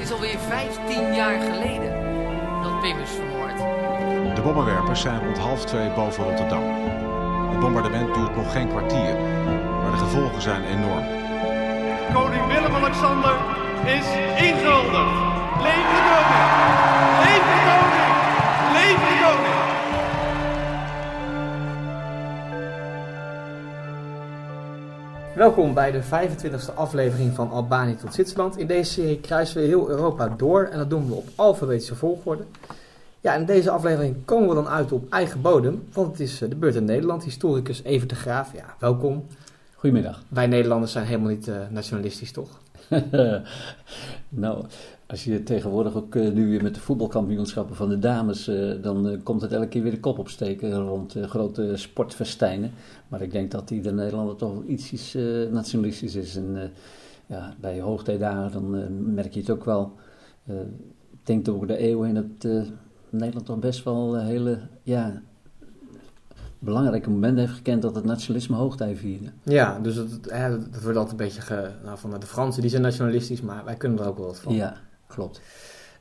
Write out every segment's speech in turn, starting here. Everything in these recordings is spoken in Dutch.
Het is alweer 15 jaar geleden dat Pim is vermoord. De bommenwerpers zijn rond half twee boven Rotterdam. Het bombardement duurt nog geen kwartier, maar de gevolgen zijn enorm. Koning Willem-Alexander is ingehuldigd. Leven de koning! Leven de koning! Leven de koning! Welkom bij de 25e aflevering van Albanië tot Zwitserland. In deze serie kruisen we heel Europa door en dat doen we op alfabetische volgorde. Ja, in deze aflevering komen we dan uit op eigen bodem, want het is eh, de beurt in Nederland. Historicus Evert de Graaf, ja, welkom. Goedemiddag. Wij Nederlanders zijn helemaal niet eh, nationalistisch, toch? nou, als je tegenwoordig ook uh, nu weer met de voetbalkampioenschappen van de dames, uh, dan uh, komt het elke keer weer de kop opsteken rond grote sportfestijnen. Maar ik denk dat ieder Nederlander toch wel iets nationalistisch is. En ja, bij hoogtijdagen dan merk je het ook wel. ik denk door de eeuwen in het Nederland toch best wel hele ja, belangrijke momenten heeft gekend dat het nationalisme hoogtij vierde. Ja, dus het, het, wordt altijd een beetje ge, nou, van de Fransen, die zijn nationalistisch, maar wij kunnen er ook wel wat van. Ja, klopt.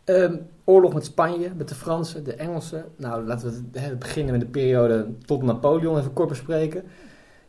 Um, oorlog met Spanje, met de Fransen, de Engelsen. Nou, laten we beginnen met de periode tot Napoleon even kort bespreken.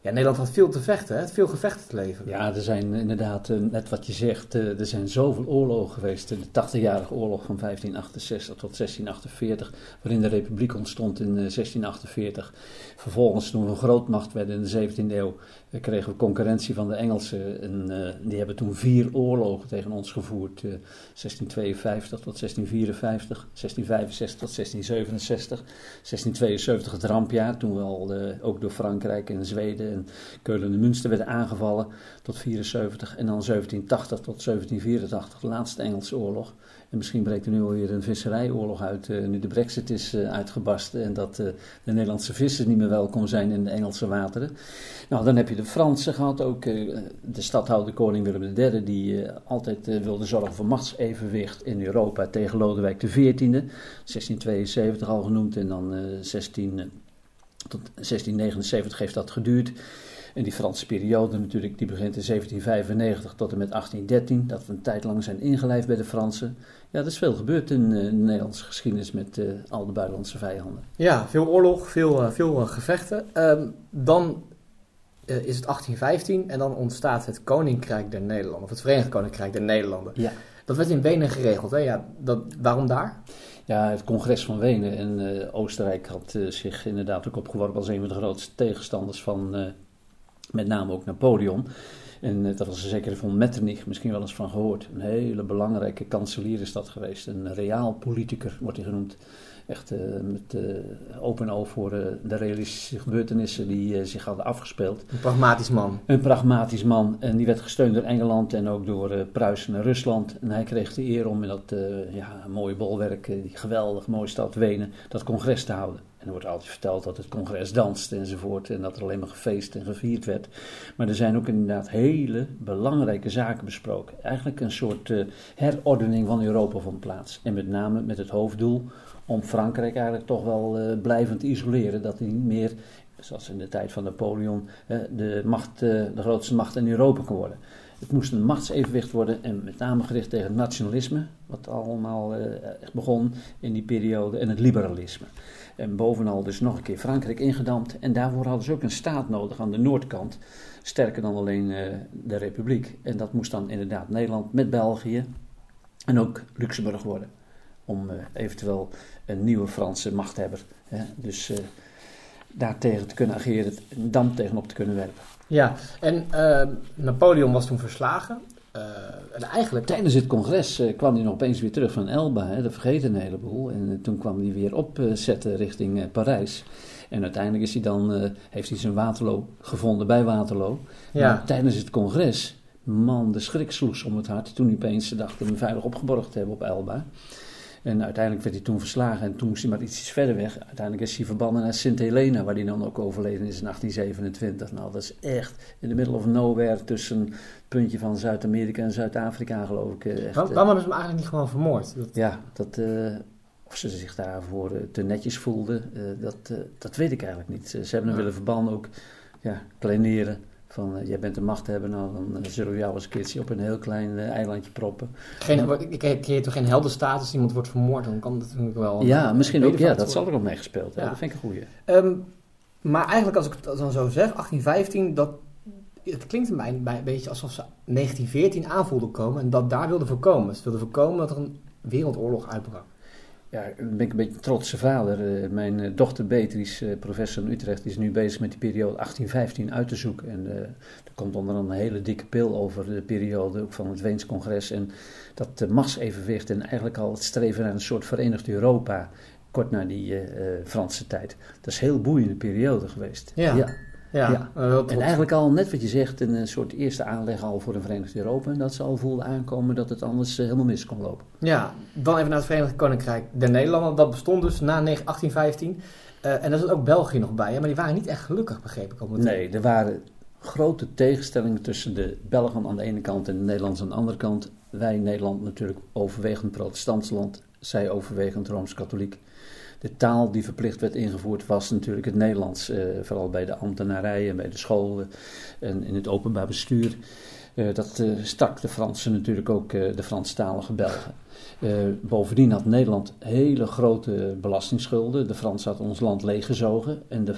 Ja, Nederland had veel te vechten, hè? veel gevechten te leveren. Ja, er zijn inderdaad, net wat je zegt, er zijn zoveel oorlogen geweest. De 80-jarige oorlog van 1568 tot 1648, waarin de republiek ontstond in 1648. Vervolgens, toen we een grootmacht werden in de 17e eeuw, kregen we concurrentie van de Engelsen. En die hebben toen vier oorlogen tegen ons gevoerd. 1652 tot 1654, 1665 tot 1667, 1672 het rampjaar, toen we al ook door Frankrijk en Zweden en Keulen en Münster werden aangevallen tot 74 en dan 1780 tot 1784 de laatste Engelse oorlog. En misschien breekt er nu alweer een visserijoorlog uit, uh, nu de brexit is uh, uitgebarsten en dat uh, de Nederlandse vissers niet meer welkom zijn in de Engelse wateren. Nou, dan heb je de Fransen gehad, ook de stadhouder koning Willem III, die altijd wilde zorgen voor machtsevenwicht in Europa tegen Lodewijk XIV, 1672 al genoemd en dan 16 tot 1679 heeft dat geduurd. En die Franse periode natuurlijk, die begint in 1795 tot en met 1813. Dat we een tijd lang zijn ingelijfd bij de Fransen. Ja, er is veel gebeurd in, uh, de Nederlandse geschiedenis met uh, al de buitenlandse vijanden. Ja, veel oorlog, veel, uh, veel gevechten. Um, dan is het 1815 en dan ontstaat het Koninkrijk der Nederlanden. Of het Verenigd Koninkrijk der Nederlanden. Ja. Dat werd in Wenen geregeld, hè? Ja, dat, waarom daar? Ja, het congres van Wenen en uh, Oostenrijk had uh, zich inderdaad ook opgeworpen als een van de grootste tegenstanders van uh, met name ook Napoleon. En dat was zeker van Metternich misschien wel eens van gehoord. Een hele belangrijke kanselier is dat geweest. Een reaal politicus wordt hij genoemd. Echt met open oog voor de realistische gebeurtenissen die zich hadden afgespeeld. Een pragmatisch man. Een pragmatisch man. En die werd gesteund door Engeland en ook door Pruisen en Rusland. En hij kreeg de eer om in dat ja, mooie bolwerk, die geweldig mooie stad Wenen, dat congres te houden. En er wordt altijd verteld dat het congres danste enzovoort. En dat er alleen maar gefeest en gevierd werd. Maar er zijn ook inderdaad hele belangrijke zaken besproken. Eigenlijk een soort uh, herordening van Europa vond plaats. En met name met het hoofddoel om Frankrijk eigenlijk toch wel uh, blijvend te isoleren. Dat hij niet meer, zoals in de tijd van Napoleon, uh, de, macht, de grootste macht in Europa kon worden. Het moest een machtsevenwicht worden en met name gericht tegen het nationalisme, wat allemaal echt begon in die periode, en het liberalisme. En bovenal dus nog een keer Frankrijk ingedampt. En daarvoor hadden ze ook een staat nodig aan de noordkant. Sterker dan alleen de Republiek. En dat moest dan inderdaad Nederland met België en ook Luxemburg worden. Om uh, eventueel een nieuwe Franse machthebber. Hè, dus uh, daartegen te kunnen ageren, een dam tegenop te kunnen werpen. Ja, en Napoleon was toen verslagen. Uh, en eigenlijk... Tijdens het congres uh, kwam hij nog opeens weer terug van Elba, hè, dat vergeten een heleboel. En uh, toen kwam hij weer opzetten richting Parijs. En uiteindelijk is hij dan, heeft hij zijn Waterloo gevonden bij Waterloo. Ja. Maar tijdens het congres, man, de schrik sloeg om het hart. Toen hij opeens dacht hem veilig opgeborgd te hebben op Elba. En uiteindelijk werd hij toen verslagen en toen moest hij maar iets verder weg. Uiteindelijk is hij verbannen naar Sint Helena, waar hij dan ook overleden is in 1827. Nou, dat is echt in the middle of nowhere tussen het puntje van Zuid-Amerika en Zuid-Afrika, geloof ik. Echt, Waarom hebben ze hem eigenlijk niet gewoon vermoord? Dat... Ja, dat, uh, of ze zich daarvoor te netjes voelden, uh, dat, dat weet ik eigenlijk niet. Ze, ze hebben hem ja. willen verbannen ook, ja, kleineren, Van, eh, jij bent de machthebber, nou dan eh, zullen we jou een keertje op een heel klein eh, eilandje proppen. Geen, ik creëer toch geen heldenstatus, iemand wordt vermoord, dan kan dat natuurlijk wel... Ja, misschien ook, ja, dat zal er ook meegespeeld hebben. Ja. Dat vind ik een goeie. Ehm, maar eigenlijk als ik het dan zo zeg, 1815, dat, het klinkt mij een beetje alsof ze 1914 aan voelden komen en dat daar wilden voorkomen. Ze wilden voorkomen dat er een wereldoorlog uitbrak. Ja, dan ben ik een beetje een trotse vader. Eh, mijn eh, dochter Beatrice, eh, professor in Utrecht, is nu bezig met die periode 1815 uit te zoeken. En eh, er komt onder andere een hele dikke pil over de periode ook van het Weens congres. En dat uh, machtsevenwicht en eigenlijk al het streven naar een soort verenigd Europa, kort na die Franse tijd. Dat is een heel boeiende periode geweest. Ja. Ja, Ja. eh, En eigenlijk al, net wat je zegt, een eh, soort eerste aanleg al voor een verenigd Europa. En dat ze al voelden aankomen dat het anders eh, helemaal mis kon lopen. Ja, dan even naar het Verenigd Koninkrijk der Nederlanden. Dat bestond dus na 1815. Eh, en daar zat ook België nog bij, hè? maar die waren niet echt gelukkig, begreep ik al. Nee, er waren grote tegenstellingen tussen de Belgen aan de ene kant en de Nederlanders aan de andere kant. Wij Nederland natuurlijk overwegend protestants land, zij overwegend rooms-katholiek. De taal die verplicht werd ingevoerd was natuurlijk het Nederlands, eh, vooral bij de ambtenarijen, bij de scholen en in het openbaar bestuur. Eh, dat eh, stak de Fransen natuurlijk ook, eh, de Franstalige Belgen. Bovendien had Nederland hele grote belastingsschulden. De Fransen hadden ons land leeggezogen. En de,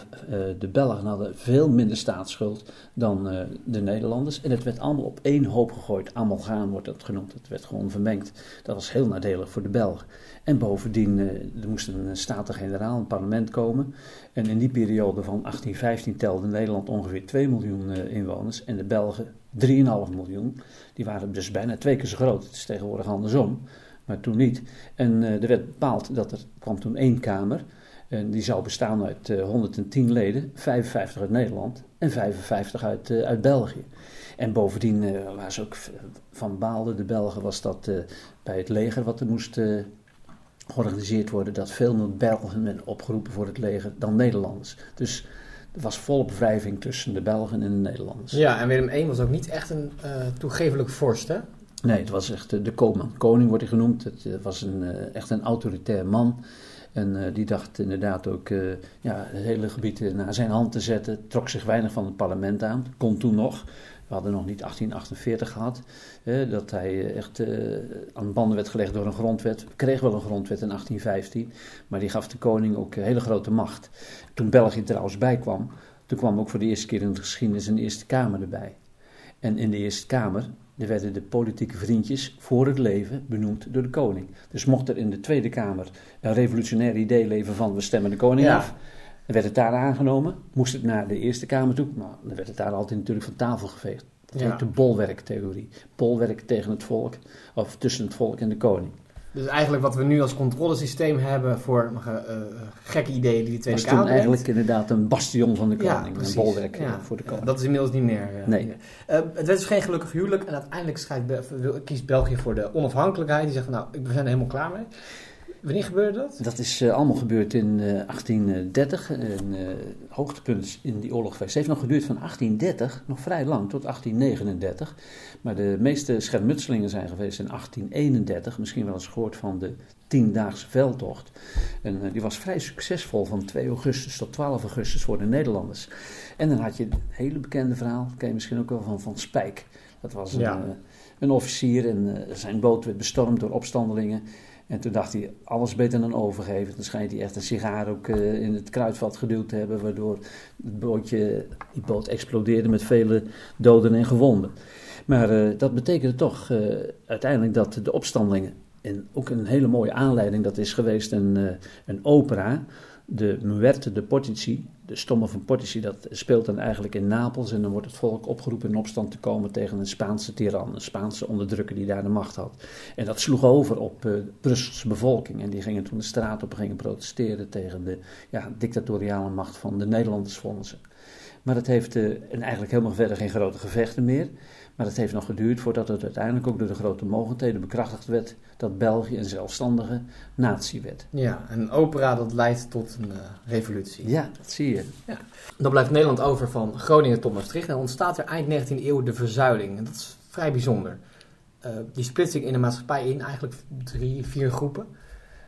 de Belgen hadden veel minder staatsschuld dan de Nederlanders. En het werd allemaal op één hoop gegooid. Amalgaam wordt dat genoemd. Het werd gewoon vermengd. Dat was heel nadelig voor de Belgen. En bovendien, er moest een staten-generaal, een parlement komen. En in die periode van 1815 telde Nederland ongeveer 2 miljoen inwoners. En de Belgen 3,5 miljoen. Die waren dus bijna twee keer zo groot. Het is tegenwoordig andersom maar toen niet. En eh, er werd bepaald dat er kwam toen één kamer. En die zou bestaan uit eh, 110 leden, 55 uit Nederland en 55 uit, eh, uit België. En bovendien, eh, waar ze ook van baalden, de Belgen, was dat eh, bij het leger wat er moest eh, georganiseerd worden, dat veel meer Belgen werden opgeroepen voor het leger dan Nederlanders. Dus er was volop wrijving tussen de Belgen en de Nederlanders. Ja, en Willem I was ook niet echt een eh toegevelijk vorst, hè? Nee, het was echt eh, de koopman. Koning wordt hij genoemd. Het eh, was een, echt een autoritair man. En die dacht inderdaad ook ja, het hele gebied naar zijn hand te zetten. Trok zich weinig van het parlement aan. Kon toen nog. We hadden nog niet 1848 gehad. eh, dat hij eh, echt eh, aan banden werd gelegd door een grondwet. We kregen wel een grondwet in 1815. Maar die gaf de koning ook hele grote macht. Toen België trouwens bijkwam. Toen kwam ook voor de eerste keer in de geschiedenis een Eerste Kamer erbij. En in de Eerste Kamer er werden de politieke vriendjes voor het leven benoemd door de koning. Dus mocht er in de Tweede Kamer een revolutionair idee leven van we stemmen de koning Ja. af, dan werd het daar aangenomen. Moest het naar de Eerste Kamer toe, maar dan werd het daar altijd natuurlijk van tafel geveegd. Dat Ja. heet de bolwerktheorie. Bolwerk tegen het volk, of tussen het volk en de koning. Dus eigenlijk wat we nu als controlesysteem hebben voor eh, gekke ideeën die de Tweede was toen Kamer eigenlijk inderdaad een bastion van de koning. een bolwerk eh, Ja, voor de koning. dat is inmiddels niet meer. Nee. het werd dus geen gelukkig huwelijk en uiteindelijk schrijft kiest België voor de onafhankelijkheid. Die zegt van nou, we zijn er helemaal klaar mee. Wanneer gebeurde dat? Dat is eh, allemaal gebeurd in eh, 1830. Een eh, hoogtepunt in die oorlog geweest. Het heeft nog geduurd van 1830, nog vrij lang, tot 1839. Maar de meeste schermutselingen zijn geweest in 1831. Misschien wel eens gehoord van de Tiendaagse Veldtocht. En eh, die was vrij succesvol van 2 augustus tot 12 augustus voor de Nederlanders. En dan had je een hele bekende verhaal, ken je misschien ook wel van Van Spijk. Dat was een, Ja. eh, een officier en eh, zijn boot werd bestormd door opstandelingen. En toen dacht hij, alles beter dan overgeven. Dan schijnt hij echt een sigaar ook eh, in het kruidvat geduwd te hebben, waardoor het bootje, die boot explodeerde met vele doden en gewonden. Maar eh, dat betekende toch eh, uiteindelijk dat de opstandelingen, en ook een hele mooie aanleiding, dat is geweest een, een opera, de Muerte de Portici, de Stomme van Portici, dat speelt dan eigenlijk in Napels en dan wordt het volk opgeroepen in opstand te komen tegen een Spaanse tiran, een Spaanse onderdrukker die daar de macht had. En dat sloeg over op eh, de Brusselse bevolking. En die gingen toen de straat op en gingen protesteren tegen de ja, dictatoriale macht van de Nederlanders, vonden. Maar het heeft, eh, en eigenlijk helemaal verder geen grote gevechten meer. Maar het heeft nog geduurd voordat het uiteindelijk ook door de grote mogendheden bekrachtigd werd dat België een zelfstandige natie werd. Ja, een opera dat leidt tot een eh, revolutie. Ja, dat zie je. Dan blijft Nederland over van Groningen tot Maastricht. En ontstaat er eind 19e eeuw de verzuiling. En dat is vrij bijzonder. Eh, die splitsing in de maatschappij in eigenlijk drie, vier groepen.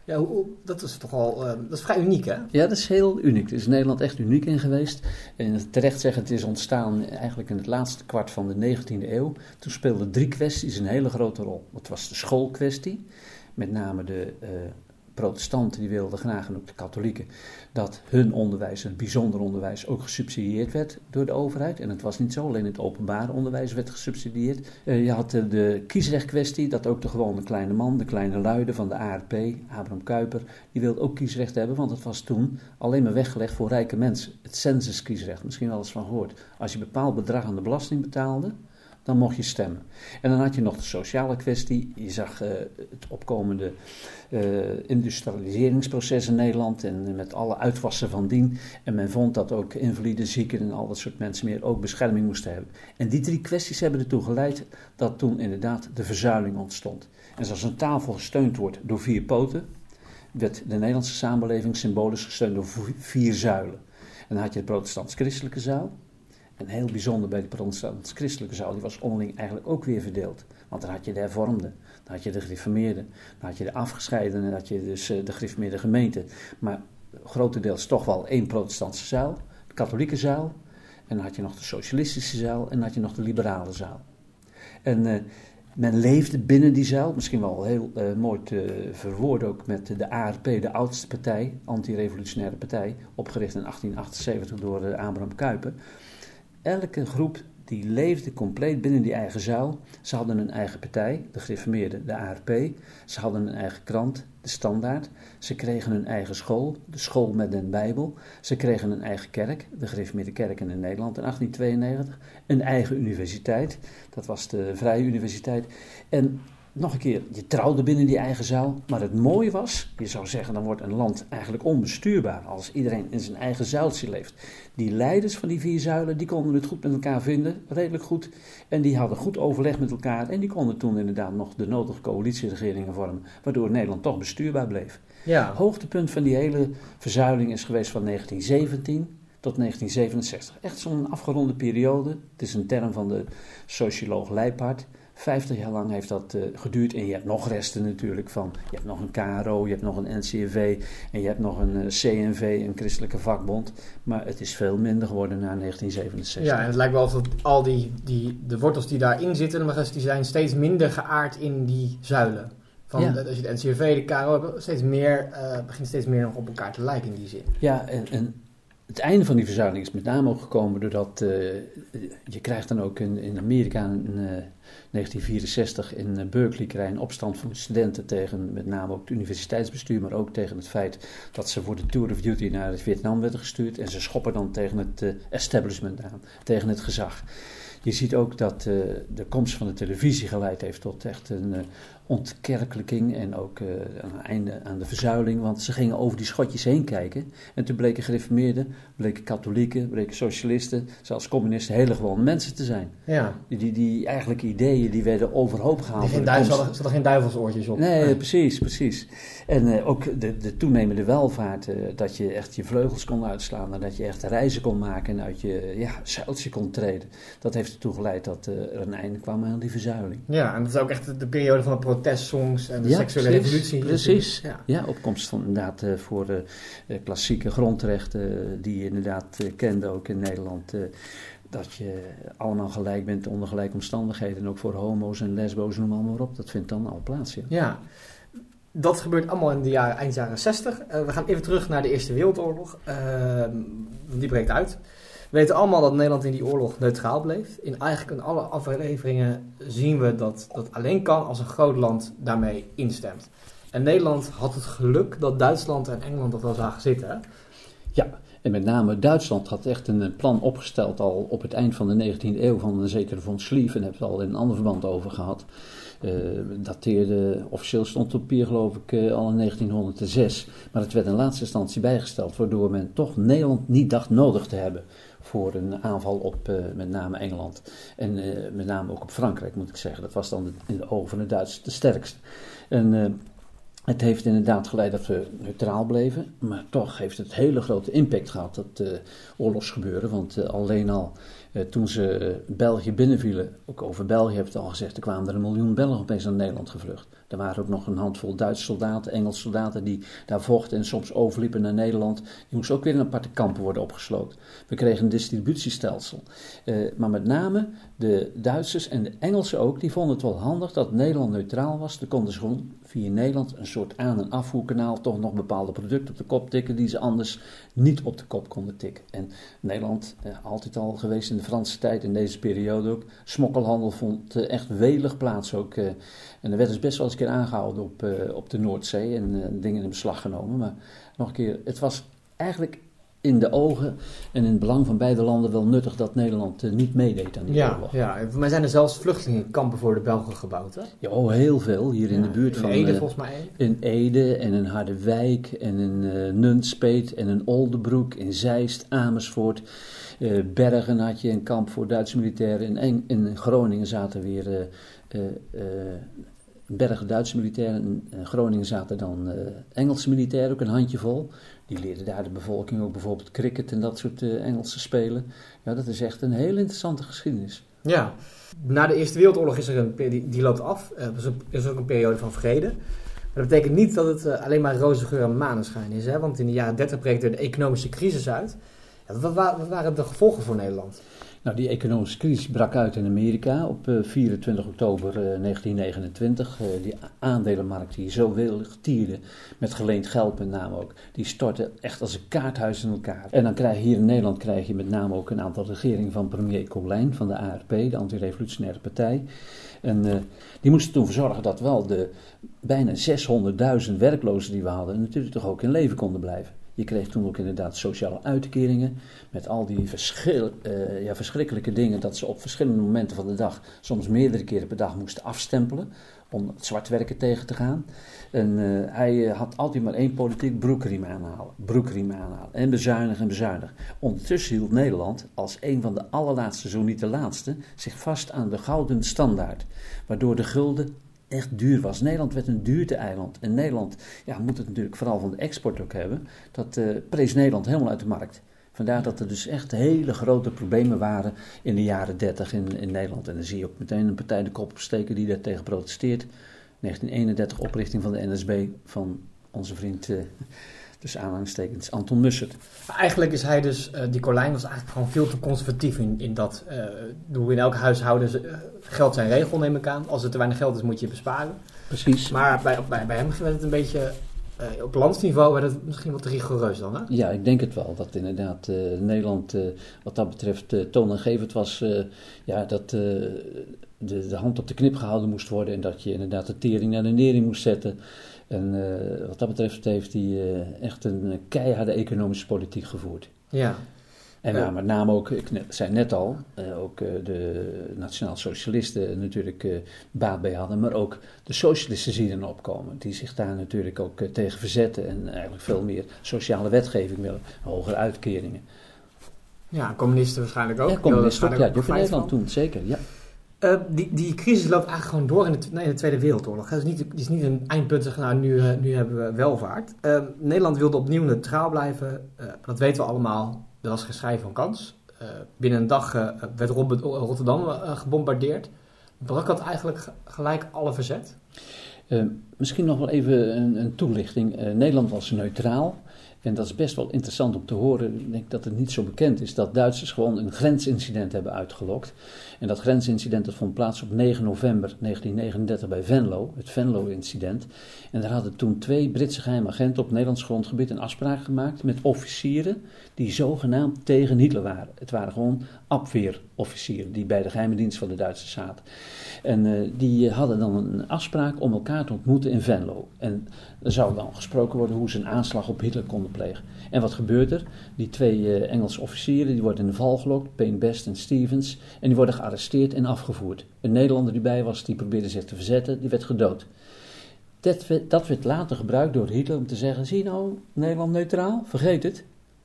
Ja, dat is toch al, eh, dat is vrij uniek, hè? Ja, dat is heel uniek. Er is Nederland echt uniek in geweest. En terecht zeggen, het is ontstaan eigenlijk in het laatste kwart van de 19e eeuw. Toen speelden drie kwesties een hele grote rol. Dat was de schoolkwestie, met name de eh, protestanten die wilden graag, en ook de katholieken, dat hun onderwijs, het bijzonder onderwijs, ook gesubsidieerd werd door de overheid. En het was niet zo, alleen het openbare onderwijs werd gesubsidieerd. Eh, je had de, de kiesrechtkwestie, dat ook de gewone kleine man, de kleine luide van de ARP, Abraham Kuyper, die wilde ook kiesrecht hebben, want het was toen alleen maar weggelegd voor rijke mensen. Het censuskiesrecht, misschien wel eens van gehoord. Als je een bepaald bedrag aan de belasting betaalde, dan mocht je stemmen. En dan had je nog de sociale kwestie. Je zag eh, het opkomende eh, industrialiseringsproces in Nederland en met alle uitwassen van dien. En men vond dat ook invalide, zieken en al dat soort mensen meer ook bescherming moesten hebben. En die drie kwesties hebben ertoe geleid dat toen inderdaad de verzuiling ontstond. En zoals een tafel gesteund wordt door vier poten, werd de Nederlandse samenleving symbolisch gesteund door vier zuilen. En dan had je de protestants-christelijke zuil. En heel bijzonder bij de protestants-christelijke zuil, die was onderling eigenlijk ook weer verdeeld. Want dan had je de hervormden, dan had je de gereformeerden, dan had je de afgescheidenen, dan had je dus eh, de gereformeerde gemeente. Maar grotendeels toch wel één protestantse zuil, de katholieke zuil. En dan had je nog de socialistische zuil en dan had je nog de liberale zuil. En eh, men leefde binnen die zuil, misschien wel heel eh, mooi te verwoorden ook met de ARP, de oudste partij, anti-revolutionaire partij, opgericht in 1878 door Abraham Kuyper. Elke groep die leefde compleet binnen die eigen zuil. Ze hadden een eigen partij, de gereformeerden, de ARP. Ze hadden een eigen krant, de Standaard. Ze kregen een eigen school, de school met een Bijbel. Ze kregen een eigen kerk, de gereformeerde kerken in Nederland in 1892. Een eigen universiteit, dat was de Vrije Universiteit. En nog een keer, je trouwde binnen die eigen zuil. Maar het mooie was, je zou zeggen, dan wordt een land eigenlijk onbestuurbaar als iedereen in zijn eigen zuiltje leeft. Die leiders van die vier zuilen, die konden het goed met elkaar vinden, redelijk goed. En die hadden goed overleg met elkaar en die konden toen inderdaad nog de nodige coalitieregeringen vormen, waardoor Nederland toch bestuurbaar bleef. Ja. Hoogtepunt van die hele verzuiling is geweest van 1917 tot 1967. Echt zo'n afgeronde periode. Het is een term van de socioloog Leipart. 50 jaar lang heeft dat eh, geduurd. En je hebt nog resten natuurlijk van. Je hebt nog een KRO, je hebt nog een NCV en je hebt nog een eh, CNV, een christelijke vakbond. Maar het is veel minder geworden na 1967. Ja, en het lijkt wel alsof al die, die, de wortels die daarin zitten, maar die zijn steeds minder geaard in die zuilen. Van, Ja. Als je de NCRV, de KRO hebt, steeds meer, eh, begint steeds meer nog op elkaar te lijken in die zin. Ja, en, en het einde van die verzuiling is met name ook gekomen doordat eh, je krijgt dan ook in, in Amerika in eh, 1964 in eh, Berkeley krijg een opstand van studenten tegen met name ook het universiteitsbestuur, maar ook tegen het feit dat ze voor de Tour of Duty naar het Vietnam werden gestuurd en ze schoppen dan tegen het eh, establishment aan, tegen het gezag. Je ziet ook dat eh, de komst van de televisie geleid heeft tot echt een eh, ontkerkelijking en ook eh, een einde aan de verzuiling. Want ze gingen over die schotjes heen kijken. En toen bleken gereformeerden, bleken katholieken, bleken socialisten, zelfs communisten hele gewone mensen te zijn. Ja, Die, die, eigenlijk ideeën die werden overhoop gehaald. geen er zitten geen duivelsoortjes op. Nee, precies, precies. En eh, ook de, de toenemende welvaart, eh, dat je echt je vleugels kon uitslaan en dat je echt reizen kon maken en uit je ja, zuiltje kon treden. Dat heeft ertoe geleid dat eh, er een einde kwam aan die verzuiling. Ja, en dat is ook echt de periode van de protestsongs en de seksuele precies, revolutie. Precies. Ja. Ja, opkomst van inderdaad eh, voor de eh, klassieke grondrechten die je inderdaad kende ook in Nederland. dat je allemaal gelijk bent onder gelijke omstandigheden. En ook voor homo's en lesbo's, noem allemaal maar op. Dat vindt dan al plaats, ja. Ja, dat gebeurt allemaal in de jaren, eind jaren 60. Eh, we gaan even terug naar de Eerste Wereldoorlog. Ehm, die breekt uit. We weten allemaal dat Nederland in die oorlog neutraal bleef. In eigenlijk in alle afleveringen zien we dat dat alleen kan als een groot land daarmee instemt. En Nederland had het geluk dat Duitsland en Engeland dat wel zagen zitten. Ja, en met name Duitsland had echt een eh, plan opgesteld al op het eind van de 19e eeuw van een zekere von Schlieffen. Daar hebben we het al in een ander verband over gehad. Eh dateerde, officieel stond op papier geloof ik eh, al in 1906. Maar het werd in laatste instantie bijgesteld, waardoor men toch Nederland niet dacht nodig te hebben voor een aanval op eh, met name Engeland. En eh, met name ook op Frankrijk moet ik zeggen. Dat was dan in de ogen van de Duitsers de sterkste. En eh, Het heeft inderdaad geleid dat we neutraal bleven, maar toch heeft het hele grote impact gehad, dat oorlogsgebeuren. Want alleen al toen ze België binnenvielen, ook over België heeft het al gezegd, er kwamen er een miljoen Belgen opeens naar Nederland gevlucht. Er waren ook nog een handvol Duitse soldaten, Engelse soldaten die daar vochten en soms overliepen naar Nederland. Die moesten ook weer in aparte kampen worden opgesloten. We kregen een distributiestelsel. Uh, maar met name de Duitsers en de Engelsen ook, die vonden het wel handig dat Nederland neutraal was. Dan konden ze gewoon via Nederland een soort aan- en afvoerkanaal toch nog bepaalde producten op de kop tikken die ze anders niet op de kop konden tikken. En Nederland, eh, altijd al geweest in de Franse tijd, in deze periode ook, smokkelhandel vond eh, echt welig plaats ook. Eh, en er werd dus best wel eens een keer aangehouden op, uh, op de Noordzee en uh, dingen in beslag genomen. Maar nog een keer, het was eigenlijk in de ogen en in het belang van beide landen wel nuttig dat Nederland uh, niet meedeed aan die ja, oorlog. Ja, maar zijn er zelfs vluchtelingenkampen voor de Belgen gebouwd, hè? Ja, oh, heel veel. Hier in de buurt in van... Ede eh, volgens mij. in Ede en in Harderwijk en in eh Nunspeet en in Oldenbroek, in Zeist, Amersfoort. Eh, Bergen had je een kamp voor Duitse militairen. In, in Groningen zaten weer eh, eh, eh, Bergen Duitse militairen. In eh, Groningen zaten dan eh, Engelse militairen, ook een handjevol. Die leerden daar de bevolking ook bijvoorbeeld cricket en dat soort eh, Engelse spelen. Ja, dat is echt een heel interessante geschiedenis. Ja. Na de Eerste Wereldoorlog is er een, die, die loopt af. Er is, ook- een periode van vrede. Maar dat betekent niet dat het alleen maar roze geur en maneschijn is. Hè? Want in de jaren 30 breekt er de economische crisis uit. Ja, wat, wa- wat waren de gevolgen voor Nederland? Nou, die economische crisis brak uit in Amerika op eh, 24 oktober eh, 1929. Eh, die a- aandelenmarkt die zo willig tierde, met geleend geld met name ook, die stortte echt als een kaarthuis in elkaar. En dan krijg je hier in Nederland krijg je met name ook een aantal regeringen van premier Colijn van de ARP, de Antirevolutionaire Partij. En eh, die moesten toen voor zorgen dat wel de bijna 600.000 werklozen die we hadden natuurlijk toch ook in leven konden blijven. Je kreeg toen ook inderdaad sociale uitkeringen met al die verschil, eh, ja, verschrikkelijke dingen dat ze op verschillende momenten van de dag, soms meerdere keren per dag, moesten afstempelen om het zwartwerken tegen te gaan. En eh, hij eh, had altijd maar één politiek, broekriem aanhalen, broekriem aanhalen en bezuinigen en bezuinigen. Ondertussen hield Nederland als een van de allerlaatste, zo niet de laatste, zich vast aan de gouden standaard, waardoor de gulden echt duur was. Nederland werd een duurte-eiland. En Nederland ja, moet het natuurlijk vooral van de export ook hebben. Dat eh, prees Nederland helemaal uit de markt. Vandaar dat er dus echt hele grote problemen waren in de jaren 30 in, in Nederland. En dan zie je ook meteen een partij de kop opsteken die daar tegen protesteert. 1931 oprichting van de NSB van onze vriend, eh, tussen aanhalingstekens, Anton Mussert. Eigenlijk is hij dus, eh, die Colijn was eigenlijk gewoon veel te conservatief in, in dat. eh hoe in elk huishouden eh, geld zijn regel, neem ik aan. Als er te weinig geld is, moet je besparen. Precies. Maar bij, bij, bij hem werd het een beetje, eh, op landsniveau werd het misschien wat rigoureus dan, hè? Ja, ik denk het wel. Dat inderdaad eh, Nederland eh, wat dat betreft uh, toonaangevend was. eh, ja, dat eh, de, de hand op de knip gehouden moest worden. En dat je inderdaad de tering naar de nering moest zetten. En eh, wat dat betreft heeft hij eh, echt een keiharde economische politiek gevoerd. Ja. En Ja. met name ook, ik net- zei net al, eh, ook eh, de Nationaal Socialisten natuurlijk eh, baat bij hadden. Maar ook de socialisten zien er opkomen. Die zich daar natuurlijk ook eh, tegen verzetten. En eigenlijk veel meer sociale wetgeving willen. Hogere uitkeringen. Ja, communisten waarschijnlijk ook. Ja, communisten ook. Ja, in Nederland toen, zeker. Ja. Eh, die, die crisis loopt eigenlijk gewoon door in de, nee, in de Tweede Wereldoorlog. Het is niet, het is niet een eindpunt zeggen, nou, nu, eh, nu hebben we welvaart. Eh, Nederland wilde opnieuw neutraal blijven. Dat weten we allemaal. Er was geen van kans. Binnen een dag werd Rotterdam gebombardeerd. Brak dat eigenlijk ge- gelijk alle verzet? Misschien nog wel even een, een toelichting. Nederland was neutraal. En dat is best wel interessant om te horen. Ik denk dat het niet zo bekend is dat Duitsers gewoon een grensincident hebben uitgelokt. En dat grensincident dat vond plaats op 9 november 1939 bij Venlo, het Venlo-incident. En daar hadden toen twee Britse geheime agenten op Nederlands grondgebied een afspraak gemaakt met officieren die zogenaamd tegen Hitler waren. Het waren gewoon afweerofficieren die bij de geheime dienst van de Duitsers zaten. En eh, die hadden dan een afspraak om elkaar te ontmoeten in Venlo. En er zou dan gesproken worden hoe ze een aanslag op Hitler konden plegen. En wat gebeurt er? Die twee eh, Engelse officieren die worden in de val gelokt, Payne Best en Stevens. En die worden gearresteerd en afgevoerd. Een Nederlander die bij was, die probeerde zich te verzetten, die werd gedood. Dat werd, dat werd later gebruikt door Hitler om te zeggen: zie nou, Nederland neutraal? Vergeet het.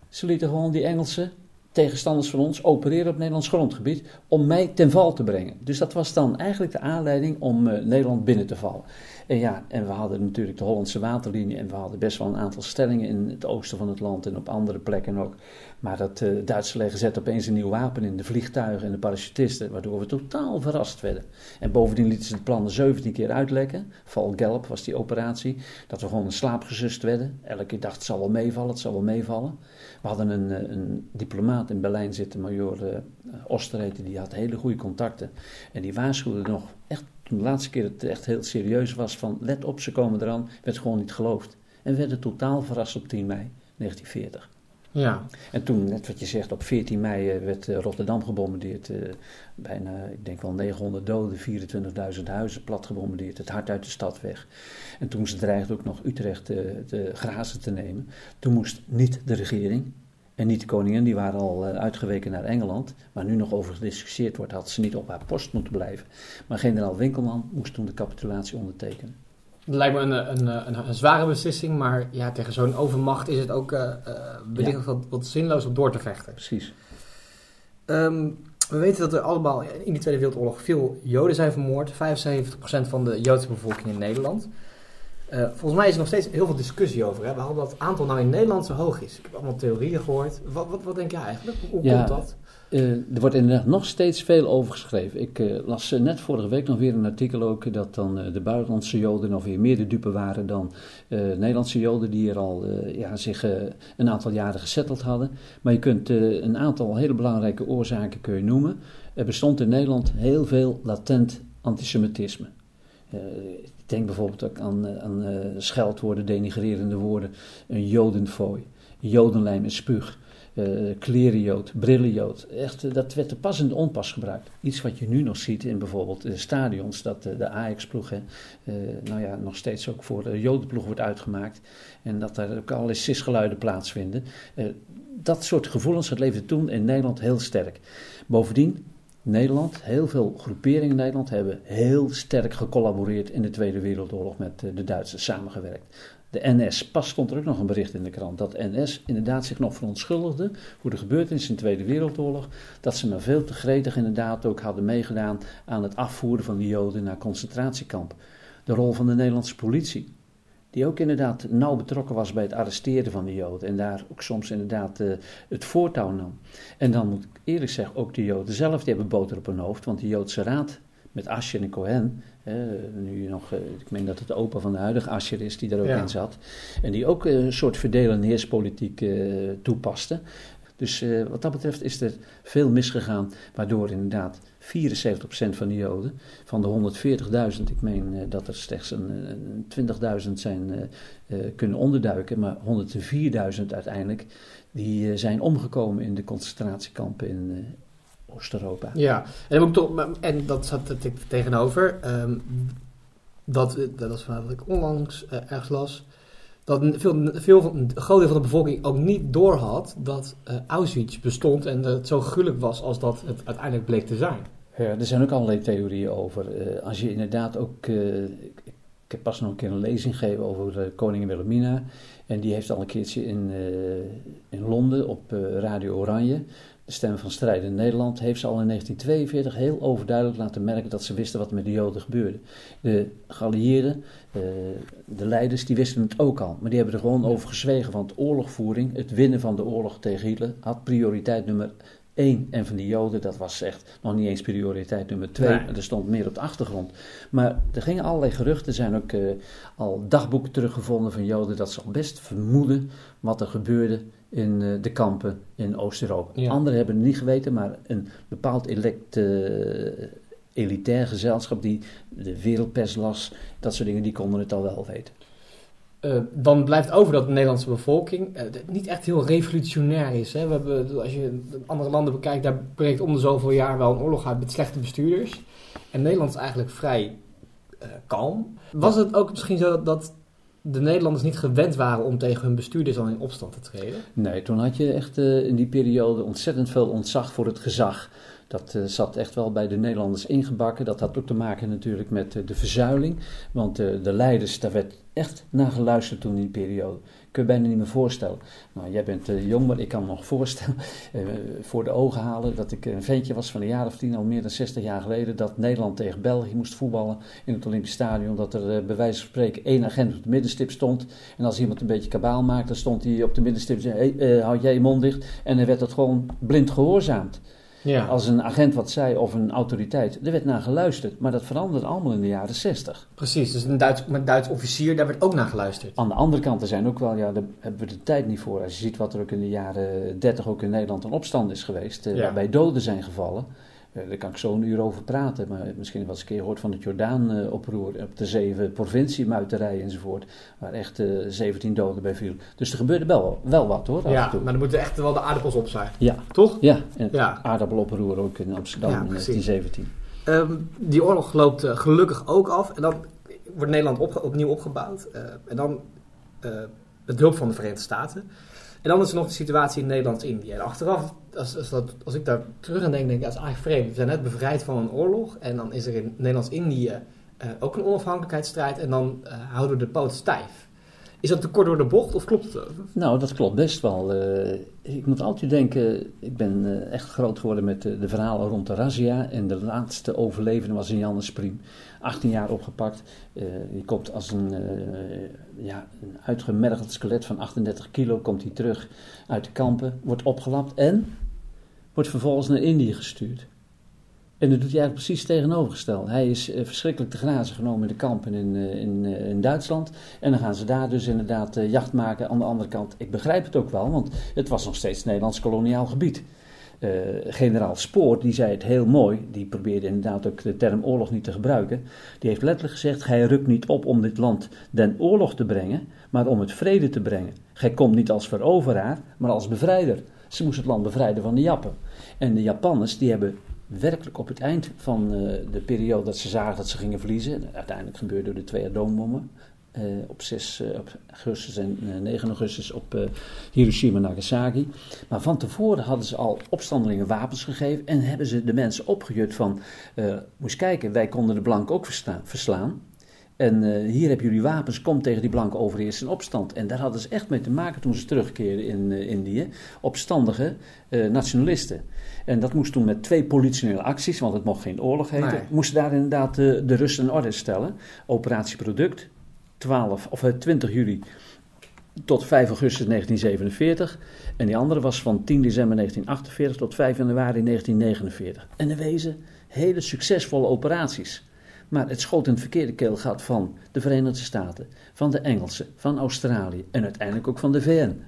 Ze lieten gewoon die Engelsen tegenstanders van ons opereren op Nederlands grondgebied om mij ten val te brengen. Dus dat was dan eigenlijk de aanleiding om uh, Nederland binnen te vallen. En ja, en we hadden natuurlijk de Hollandse waterlinie en we hadden best wel een aantal stellingen in het oosten van het land en op andere plekken ook. Maar dat uh, Duitse leger zette opeens een nieuw wapen in, de vliegtuigen en de parachutisten, waardoor we totaal verrast werden. En bovendien lieten ze de plannen 17 keer uitlekken. Val Gelb was die operatie. Dat we gewoon in slaap gesust werden. Elke keer dacht het zal wel meevallen, het zal wel meevallen. We hadden een, eh, een diplomaat in Berlijn zitten, major uh, die had hele goede contacten. En die waarschuwde nog echt toen de laatste keer het echt heel serieus was van let op, ze komen eraan, werd gewoon niet geloofd. En we werden totaal verrast op 10 mei 1940. Ja. En toen, net wat je zegt, op 14 mei eh, werd Rotterdam gebombardeerd. bijna, ik denk wel 900 doden, 24.000 huizen plat gebombardeerd. Het hart uit de stad weg. En toen ze dreigden ook nog Utrecht te, te grazen te nemen. Toen moest niet de regering, en niet de koningin, die waren al uitgeweken naar Engeland, waar nu nog over gediscussieerd wordt, had ze niet op haar post moeten blijven. Maar generaal Winkelman moest toen de capitulatie ondertekenen. Dat lijkt me een, een, een, een zware beslissing, maar ja, tegen zo'n overmacht is het ook uh, wellicht ja. wat, wat, zinloos om door te vechten. Precies. Um, we weten dat er allemaal in de Tweede Wereldoorlog veel Joden zijn vermoord. 75% van de Joodse bevolking in Nederland. Uh, volgens mij is er nog steeds heel veel discussie over. Hè? Waarom dat aantal nou in Nederland zo hoog is. Ik heb allemaal theorieën gehoord. Wat, wat, wat denk jij eigenlijk? Hoe ja, komt dat? Uh, er wordt inderdaad nog steeds veel over geschreven. Ik uh, las net vorige week nog weer een artikel ook dat dan de buitenlandse Joden nog weer meer de dupe waren dan Nederlandse Joden die er al ja, zich een aantal jaren gezetteld hadden. Maar je kunt een aantal hele belangrijke oorzaken kun je noemen. Er bestond in Nederland heel veel latent antisemitisme. Denk bijvoorbeeld ook aan, aan uh, scheldwoorden, denigrerende woorden, een jodenfooi, jodenlijm en spuug, uh, klerenjood, brillenjood. Echt, dat werd te pas onpas gebruikt. Iets wat je nu nog ziet in bijvoorbeeld de stadions, dat de Ajax-ploeg nou ja, nog steeds ook voor de jodenploeg wordt uitgemaakt. En dat er ook allerlei sisgeluiden plaatsvinden. dat soort gevoelens, dat leefde toen in Nederland heel sterk. Bovendien, Nederland, heel veel groeperingen in Nederland hebben heel sterk gecollaboreerd in de Tweede Wereldoorlog met de Duitsers samengewerkt. De NS, pas stond er ook nog een bericht in de krant, dat NS inderdaad zich nog verontschuldigde voor de gebeurtenissen in de Tweede Wereldoorlog. Dat ze maar veel te gretig inderdaad ook hadden meegedaan aan het afvoeren van de Joden naar concentratiekampen. De rol van de Nederlandse politie, die ook inderdaad nauw betrokken was bij het arresteren van de Joden en daar ook soms inderdaad uh, het voortouw nam. En dan moet ik eerlijk zeggen, ook de Joden zelf, die hebben boter op hun hoofd, want de Joodse Raad met Ascher en Cohen, eh, nu nog, uh, ik meen dat het de opa van de huidige Ascher is die daar ook Ja. in zat, en die ook een soort verdelen- en heerspolitiek toepaste. Dus wat dat betreft is er veel misgegaan, waardoor inderdaad 74% van de Joden, van de 140.000, ik meen uh, dat er slechts een, een 20.000 zijn uh, uh, kunnen onderduiken, maar 104.000 uiteindelijk, die zijn omgekomen in de concentratiekampen in Oost-Europa. Ja, en, ik toch, en dat zat er tegenover, um, dat, dat is wat ik onlangs ergens las, dat veel, veel, een groot deel van de bevolking ook niet doorhad dat uh, Auschwitz bestond en dat het zo gruwelijk was als dat het uiteindelijk bleek te zijn. Ja, er zijn ook allerlei theorieën over. Uh, als je inderdaad ook. Ik, ik heb pas nog een keer een lezing gegeven over koningin Wilhelmina. En die heeft al een keertje in, in Londen op Radio Oranje. De Stem van Strijd in Nederland heeft ze al in 1942 heel overduidelijk laten merken dat ze wisten wat met de Joden gebeurde. De geallieerden, uh, de leiders, die wisten het ook al. Maar die hebben er gewoon over gezwegen, want oorlogvoering, het winnen van de oorlog tegen Hitler, had prioriteit nummer één. En van die Joden, dat was echt nog niet eens prioriteit nummer twee. Nee. Er stond meer op de achtergrond. Maar er gingen allerlei geruchten. Er zijn ook uh, al dagboeken teruggevonden van Joden dat ze al best vermoeden wat er gebeurde in uh, de kampen in Oost-Europa. Ja. Anderen hebben het niet geweten, maar een bepaald elect, uh, elitair gezelschap die de wereldpers las, dat soort dingen, die konden het al wel weten. Uh, dan blijft over dat de Nederlandse bevolking uh, niet echt heel revolutionair is. Hè? We hebben, als je andere landen bekijkt, daar breekt om de zoveel jaar wel een oorlog uit met slechte bestuurders. En Nederland is eigenlijk vrij kalm. Was het ook misschien zo dat, dat de Nederlanders niet gewend waren om tegen hun bestuurders dan in opstand te treden? Nee, toen had je echt in die periode ontzettend veel ontzag voor het gezag. Dat eh, zat echt wel bij de Nederlanders ingebakken. Dat had ook te maken natuurlijk met eh, de verzuiling. Want eh, de leiders, daar werd echt naar geluisterd toen in die periode. Kun je bijna niet meer voorstellen. Nou, jij bent jong, maar ik kan me nog voorstellen, voor de ogen halen, dat ik een ventje was van een jaar of tien, al meer dan 60 jaar geleden, dat Nederland tegen België moest voetballen in het Olympisch Stadion. Dat er bij wijze van spreken één agent op de middenstip stond. En als iemand een beetje kabaal maakte, dan stond hij op de middenstip en zei, houd jij je mond dicht. En dan werd dat gewoon blind gehoorzaamd. Ja. Als een agent wat zei of een autoriteit, er werd naar geluisterd. Maar dat veranderde allemaal in de jaren 60. Precies, dus een Duits, met een Duits officier, daar werd ook naar geluisterd. Aan de andere kant, er zijn ook wel, ja, daar hebben we de tijd niet voor. Als je ziet wat er ook in de jaren 30 ook in Nederland een opstand is geweest, eh, Ja. waarbij doden zijn gevallen. Eh, daar kan ik zo een uur over praten, maar misschien wel eens een keer gehoord van het Jordaan-oproer op de zeven provinciemuiterijen enzovoort, waar echt eh 17 doden bij viel. Dus er gebeurde wel, wel wat hoor, Ja, maar dan moeten echt wel de aardappels op zijn. Ja, Toch? ja, en het Ja. aardappeloproer ook in Amsterdam Ja, in precies. 1917. Ehm, die oorlog loopt eh, gelukkig ook af. En dan wordt Nederland opge- opnieuw opgebouwd. Eh, en dan eh met hulp van de Verenigde Staten. En dan is er nog de situatie in Nederlands-Indië. En achteraf, als, als, dat, als ik daar terug aan denk, denk ik, dat is eigenlijk vreemd. We zijn net bevrijd van een oorlog. En dan is er in Nederlands-Indië eh, ook een onafhankelijkheidsstrijd. En dan eh, houden we de poot stijf. Is dat te kort door de bocht of klopt het? Nou, dat klopt best wel. Eh, ik moet altijd denken, ik ben eh, echt groot geworden met de, de verhalen rond de razzia. En de laatste overlevende was een Jannes Priem. 18 jaar opgepakt. Eh, die komt als een, eh, ja, een uitgemergeld skelet van 38 kilo. Komt hij terug uit de kampen, wordt opgelapt en wordt vervolgens naar Indië gestuurd. En dat doet hij eigenlijk precies tegenovergesteld. Hij is eh, verschrikkelijk te grazen genomen in de kampen in, eh, in, eh, in Duitsland. En dan gaan ze daar dus inderdaad jacht maken. Aan de andere kant, ik begrijp het ook wel, want het was nog steeds Nederlands koloniaal gebied. Generaal Spoor, die zei het heel mooi, die probeerde inderdaad ook de term oorlog niet te gebruiken. Die heeft letterlijk gezegd, gij rukt niet op om dit land den oorlog te brengen, maar om het vrede te brengen. Gij komt niet als veroveraar, maar als bevrijder. Ze moesten het land bevrijden van de Jappen. En de Japanners, die hebben werkelijk op het eind van eh, de periode dat ze zagen dat ze gingen verliezen, en uiteindelijk gebeurde de twee atoombommen, eh, op 6 eh, op augustus en eh, 9 augustus op Hiroshima en Nagasaki. Maar van tevoren hadden ze al opstandelingen wapens gegeven en hebben ze de mensen opgejut van, moest kijken, wij konden de blanken ook verslaan. En eh, hier hebben jullie wapens, kom tegen die blanke overheers in opstand. En daar hadden ze echt mee te maken toen ze terugkeerden in eh, Indië. Opstandige eh, nationalisten. En dat moest toen met twee politionele acties, want het mocht geen oorlog heten. Nee. Moesten daar inderdaad de rust en orde stellen. Operatie Product, 12, of, eh, 20 juli tot 5 augustus 1947. En die andere was van 10 december 1948 tot 5 januari 1949. En in wezen hele succesvolle operaties. Maar het schoot in het verkeerde keelgat van de Verenigde Staten, van de Engelsen, van Australië en uiteindelijk ook van de VN.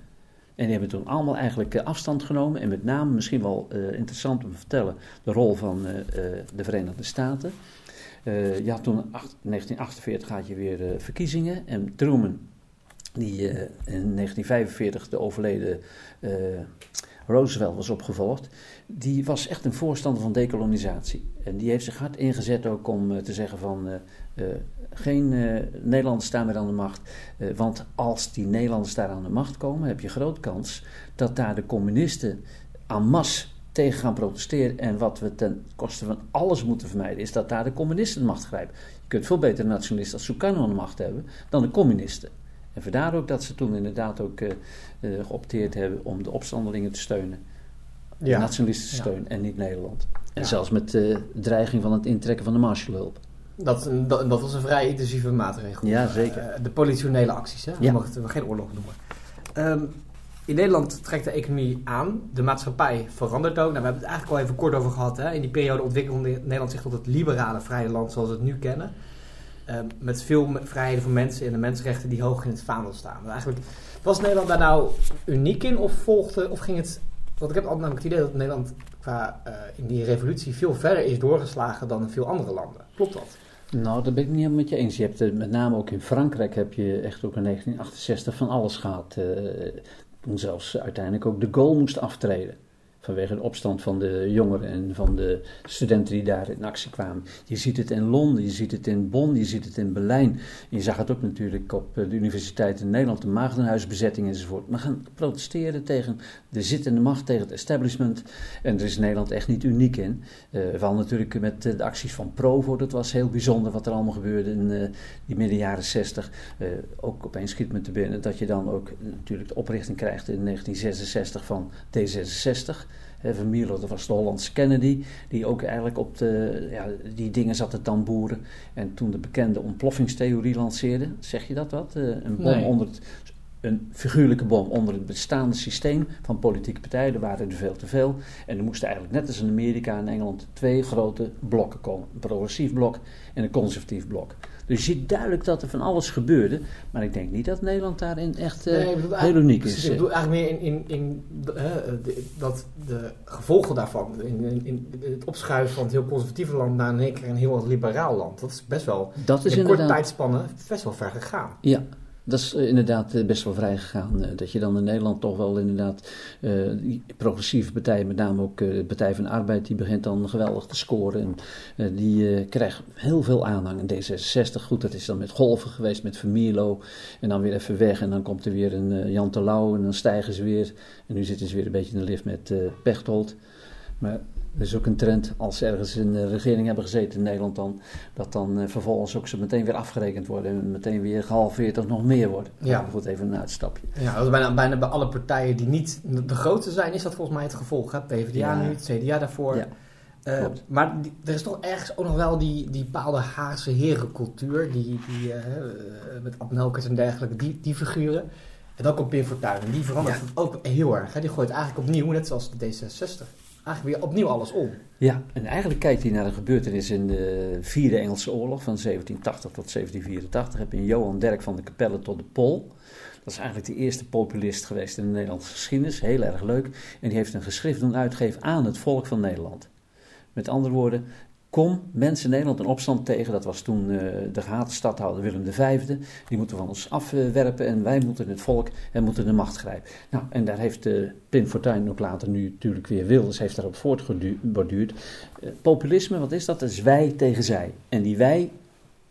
En die hebben toen allemaal eigenlijk eh, afstand genomen. En met name, misschien wel eh, interessant om te vertellen, de rol van eh, de Verenigde Staten. Eh, je had toen acht- 1948 had je weer verkiezingen. En Truman, die in 1945 de overleden Roosevelt was opgevolgd, die was echt een voorstander van dekolonisatie. En die heeft zich hard ingezet ook om eh, te zeggen van eh, eh, geen Nederlanders staan meer aan de macht. Want als die Nederlanders daar aan de macht komen, heb je groot kans dat daar de communisten en masse tegen gaan protesteren. En wat we ten koste van alles moeten vermijden, is dat daar de communisten de macht grijpen. Je kunt veel beter een nationalist als Sukarno aan de macht hebben dan de communisten. En vandaar ook dat ze toen inderdaad ook eh, eh, geopteerd hebben om de opstandelingen te steunen. De nationalisten te Ja. steunen en niet Nederland. En Ja. zelfs met de dreiging van het intrekken van de Marshallhulp. Dat, dat, dat was een vrij intensieve maatregel. Ja, zeker. Eh, de politionele acties, hè? Ja. Je mag het geen oorlog noemen. Ehm, in Nederland trekt de economie aan. De maatschappij verandert ook. Nou, we hebben het eigenlijk al even kort over gehad. Hè? In die periode ontwikkelde Nederland zich tot het liberale vrije land zoals we het nu kennen. Ehm, met veel vrijheden voor mensen en de mensenrechten die hoog in het vaandel staan. Maar eigenlijk, was Nederland daar nou uniek in of volgde, of ging het... Want ik heb altijd namelijk het idee dat Nederland qua eh, in die revolutie veel verder is doorgeslagen dan in veel andere landen. Klopt dat? Nou, dat ben ik niet helemaal met je eens. Je hebt eh, met name ook in Frankrijk heb je echt ook in 1968 van alles gehad. eh, toen zelfs uiteindelijk ook de Gaulle moest aftreden. Vanwege de opstand van de jongeren en van de studenten die daar in actie kwamen. Je ziet het in Londen, je ziet het in Bonn, je ziet het in Berlijn. Je zag het ook natuurlijk op de universiteit in Nederland, de Maagdenhuisbezetting enzovoort. Maar gaan protesteren tegen de zittende macht, tegen het establishment. En er is Nederland echt niet uniek in. Uh, vooral natuurlijk met de acties van Provo, dat was heel bijzonder wat er allemaal gebeurde in die midden jaren 60. Uh, ook opeens schiet me te binnen dat je dan ook natuurlijk de oprichting krijgt in 1966 van D66. Van Milo, dat was de Hollandse Kennedy, die ook eigenlijk op de, ja, die dingen zat te tamboeren. En toen de bekende ontploffingstheorie lanceerde, zeg je dat wat? Een bom Nee. onder het, een figuurlijke bom onder het bestaande systeem van politieke partijen. Er waren er veel te veel. En er moesten eigenlijk net als in Amerika en Engeland twee grote blokken komen. Een progressief blok en een conservatief blok. Dus je ziet duidelijk dat er van alles gebeurde. Maar ik denk niet dat Nederland daarin echt Nee, bedoel heel uniek is. Ik bedoel eigenlijk meer in, in, in de- dat de gevolgen daarvan, in, in, het opschuiven van het heel conservatieve land naar een heel liberaal land, dat is best wel dat is in een korte inderdaad. tijdspannen best wel ver gegaan. Ja, dat is eh, inderdaad eh, best wel vrij gegaan. eh, Dat je dan in Nederland toch wel inderdaad die progressieve partijen, met name ook de Partij van de Arbeid, die begint dan geweldig te scoren. En die eh, krijgt heel veel aanhang. En D66, goed, dat is dan met golven geweest, met Vermierlo. En dan weer even weg. En dan komt er weer een Jan Terlouw en dan stijgen ze weer. En nu zitten ze weer een beetje in de lift met Pechtold. Maar er is ook een trend, als ze ergens in de regering hebben gezeten in Nederland dan, dat dan eh, vervolgens ook ze meteen weer afgerekend worden en meteen weer gehalveerd of nog meer worden. Ja. Goed, even een uitstapje. Ja, dat bijna, bijna bij alle partijen die niet de grootste zijn, is dat volgens mij het gevolg. Hè? PvdA Ja. nu, het CDA daarvoor. Ja, Eh, maar die- er is toch ergens ook nog wel die, die bepaalde Haagse herencultuur, die, die eh, met Abnelkers en dergelijke, die, die figuren. En dan komt Pim Fortuyn, en die verandert Ja. ook heel erg. Hè? Die gooit eigenlijk opnieuw, net zoals de D66, eigenlijk weer opnieuw alles om. Ja, en eigenlijk kijkt hij naar de gebeurtenissen in de Vierde Engelse Oorlog van 1780 tot 1784. Heb je Johan Derk van de Capelle tot de Pol. Dat is eigenlijk de eerste populist geweest in de Nederlandse geschiedenis. Heel erg leuk. En die heeft een geschrift doen uitgeven aan het volk van Nederland. Met andere woorden, kom mensen in Nederland een opstand tegen. Dat was toen eh, de gehate stadhouder Willem V. Die moeten van ons afwerpen en wij moeten het volk en moeten de macht grijpen. Nou, en daar heeft eh Pim Fortuyn ook later nu natuurlijk weer Wilders heeft daarop voortgeborduurd. Eh, populisme, wat is dat? Dat is wij tegen zij. En die wij,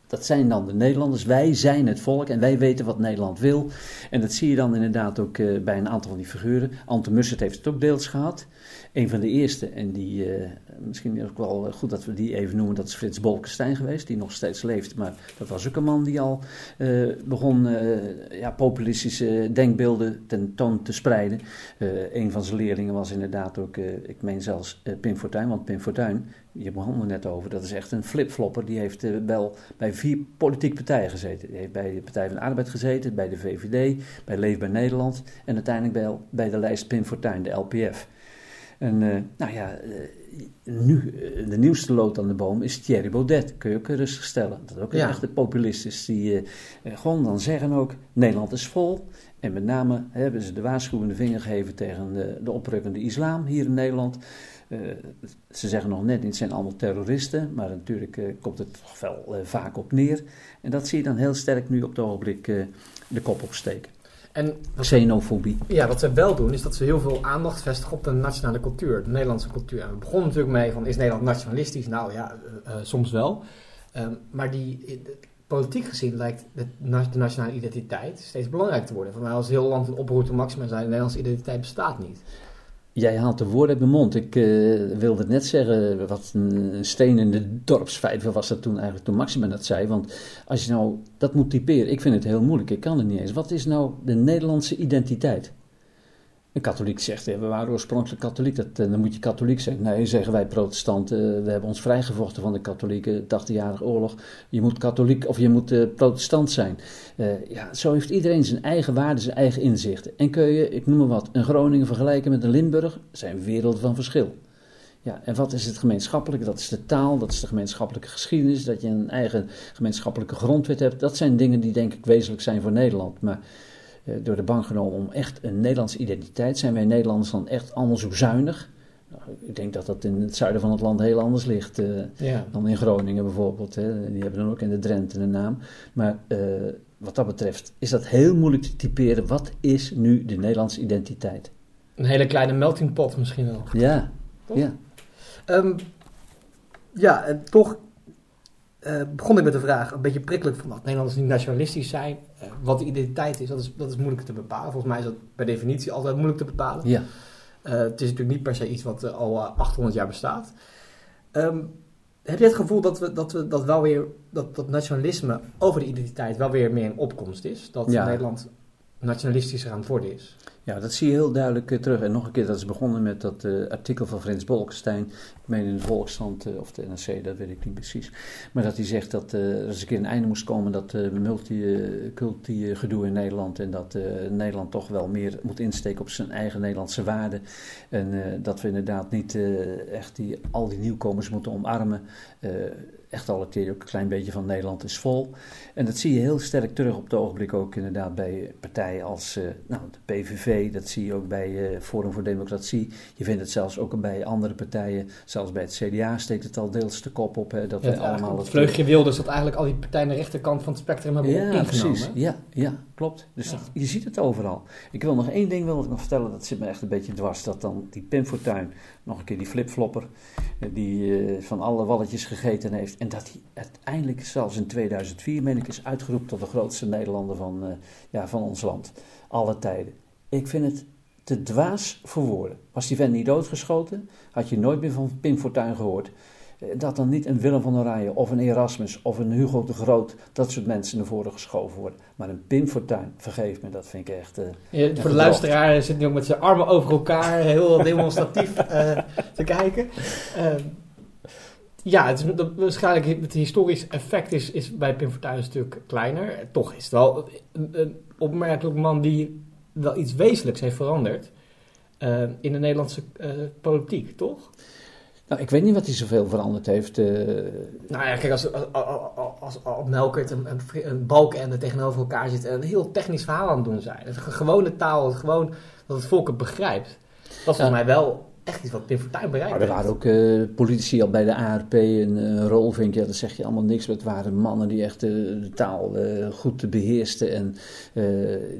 dat zijn dan de Nederlanders. Wij zijn het volk en wij weten wat Nederland wil. En dat zie je dan inderdaad ook bij een aantal van die figuren. Ante Mussert heeft het ook deels gehad. Een van de eerste, en die eh, misschien ook wel eh, goed dat we die even noemen, dat is Frits Bolkestein geweest, die nog steeds leeft. Maar dat was ook een man die al eh, begon ja, populistische denkbeelden tentoon te spreiden. Een van zijn leerlingen was inderdaad ook, ik meen zelfs Pim Fortuyn, want Pim Fortuyn, je begon er net over, dat is echt een flipflopper. Die heeft wel bij vier politieke partijen gezeten. Die heeft bij de Partij van de Arbeid gezeten, bij de VVD, bij Leefbaar Nederland en uiteindelijk bij, bij de lijst Pim Fortuyn, de LPF. En eh, nou ja, eh, nu, eh, de nieuwste lood aan de boom is Thierry Baudet. Kun je ook rustig stellen. Dat is ook een Ja. echte populist is die gewoon dan zeggen ook, Nederland is vol. En met name hebben ze de waarschuwende vinger gegeven tegen de, de oprukkende islam hier in Nederland. Ze zeggen nog net niet, het zijn allemaal terroristen, maar natuurlijk komt het toch wel vaak op neer. En dat zie je dan heel sterk nu op het ogenblik de kop opsteken. En wat, Xenofobie. ja, wat ze wel doen, is dat ze heel veel aandacht vestigen op de nationale cultuur, de Nederlandse cultuur. En we begonnen natuurlijk mee van, is Nederland nationalistisch? Nou ja, eh, eh, soms wel. Ehm, maar die, eh, politiek gezien lijkt de, na- de nationale identiteit steeds belangrijk te worden. Van nou, als heel land een oproep tot maxima zijn, de Nederlandse identiteit bestaat niet. Jij haalt de woorden uit mijn mond. Ik eh, wilde net zeggen, wat een, een steen in de dorpsvijver was dat toen eigenlijk toen Maxima dat zei. Want als je nou dat moet typeren, ik vind het heel moeilijk, ik kan het niet eens. Wat is nou de Nederlandse identiteit? Een katholiek zegt, eh, we waren oorspronkelijk katholiek, dat, eh, dan moet je katholiek zijn. Nee, zeggen wij protestanten, eh, we hebben ons vrijgevochten van de katholieken, 80-jarige oorlog. Je moet katholiek of je moet protestant zijn. Ja, zo heeft iedereen zijn eigen waarden, zijn eigen inzichten. En kun je, ik noem maar wat, een Groningen vergelijken met een Limburg, zijn werelden van verschil. Ja, en wat is het gemeenschappelijke? Dat is de taal, dat is de gemeenschappelijke geschiedenis, dat je een eigen gemeenschappelijke grondwet hebt. Dat zijn dingen die denk ik wezenlijk zijn voor Nederland. Maar door de bank genomen om echt een Nederlandse identiteit, zijn wij Nederlanders dan echt allemaal zo zuinig? Nou, ik denk dat dat in het zuiden van het land heel anders ligt. eh, Ja. dan in Groningen bijvoorbeeld. Hè. Die hebben dan ook in de Drenthe een naam. Maar eh, wat dat betreft is dat heel moeilijk te typeren. Wat is nu de Nederlandse identiteit? Een hele kleine melting pot misschien wel. Ja, Toch? ja. Ehm, ja, en toch eh, begon ik met de vraag, een beetje prikkelijk van wat Nederlanders niet nationalistisch zijn. eh, wat de identiteit is, dat is, dat is moeilijk te bepalen. Volgens mij is dat per definitie altijd moeilijk te bepalen. ja. Eh, het is natuurlijk niet per se iets wat al eh, 800 jaar bestaat. Ehm, heb je het gevoel dat, we, dat, we, dat, wel weer, dat, dat nationalisme over de identiteit wel weer meer in opkomst is? Dat Ja. Nederland nationalistischer aan het worden is? Ja, dat zie je heel duidelijk eh, terug. En nog een keer, dat is begonnen met dat eh, artikel van Frits Bolkestein. Ik meen in de Volkskrant eh, of de NRC, dat weet ik niet precies. Maar dat hij zegt dat eh, er eens een keer een einde moest komen dat uh, multiculti gedoe in Nederland. En dat Nederland toch wel meer moet insteken op zijn eigen Nederlandse waarden. En dat we inderdaad niet echt die, al die nieuwkomers moeten omarmen. Echt al het ook een klein beetje van Nederland is vol. En dat zie je heel sterk terug op het ogenblik ook inderdaad bij partijen als uh, nou, de PVV. Dat zie je ook bij uh, Forum voor Democratie. Je vindt het zelfs ook bij andere partijen. Zelfs bij het CDA steekt het al deels de kop op. Hè, dat ja, we allemaal het vleugje Wilders dat eigenlijk al die partijen aan de rechterkant van het spectrum hebben ja, ingenomen. Precies. Ja, ja, klopt. Dus ja. Dat, je ziet het overal. Ik wil nog één ding wil ik nog vertellen. Dat zit me echt een beetje dwars. Dat dan die Pim Fortuyn, nog een keer die flipflopper, die uh, van alle walletjes gegeten heeft. En dat hij uiteindelijk zelfs in 2004, meen ik, is uitgeroepen tot de grootste Nederlander van, uh, ja, van ons land. Alle tijden. Ik vind het te dwaas voor woorden. Was die vent niet doodgeschoten, had je nooit meer van Pim Fortuyn gehoord. Dat dan niet een Willem van Oranje of een Erasmus of een Hugo de Groot, dat soort mensen naar voren geschoven worden. Maar een Pim Fortuyn, vergeef me, dat vind ik echt... Uh, ja, voor de gedrocht. luisteraar zit nu ook met zijn armen over elkaar, heel demonstratief uh, te kijken. Uh, ja, het is, dat, waarschijnlijk het historisch effect is, is bij Pim Fortuyn een stuk kleiner. Toch is het wel een, een opmerkelijk man die wel iets wezenlijks heeft veranderd uh, in de Nederlandse uh, politiek, toch? Nou, ik weet niet wat hij zoveel veranderd heeft. Uh... Nou ja, kijk, als, als, als, als Melkert een, een, een balk en er tegenover elkaar zit en een heel technisch verhaal aan het doen zijn. Een gewone taal, gewoon dat het volk het begrijpt. Dat is volgens ja. mij wel echt iets wat Pim Fortuyn bereikt maar er waren ook uh, politici al bij de ARP en uh, Rolvink, ja, dat zeg je allemaal niks. Maar het waren mannen die echt uh, de taal goed beheersten en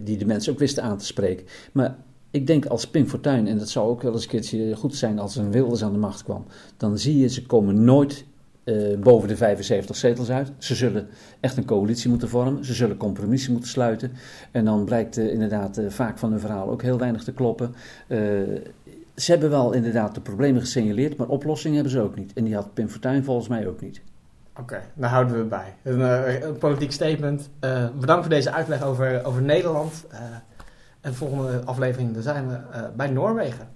die de mensen ook wisten aan te spreken. Maar ik denk als Pim Fortuyn, en dat zou ook wel eens een keertje goed zijn als een Wilders aan de macht kwam, dan zie je, ze komen nooit uh, boven de 75 zetels uit. Ze zullen echt een coalitie moeten vormen. Ze zullen compromissen moeten sluiten. En dan blijkt uh, inderdaad uh, vaak van hun verhaal ook heel weinig te kloppen. Ze hebben wel inderdaad de problemen gesignaleerd, maar oplossingen hebben ze ook niet. En die had Pim Fortuyn volgens mij ook niet. Oké, okay, daar houden we bij. Een, een politiek statement. bedankt voor deze uitleg over, over Nederland. en de volgende aflevering, daar zijn we bij Noorwegen.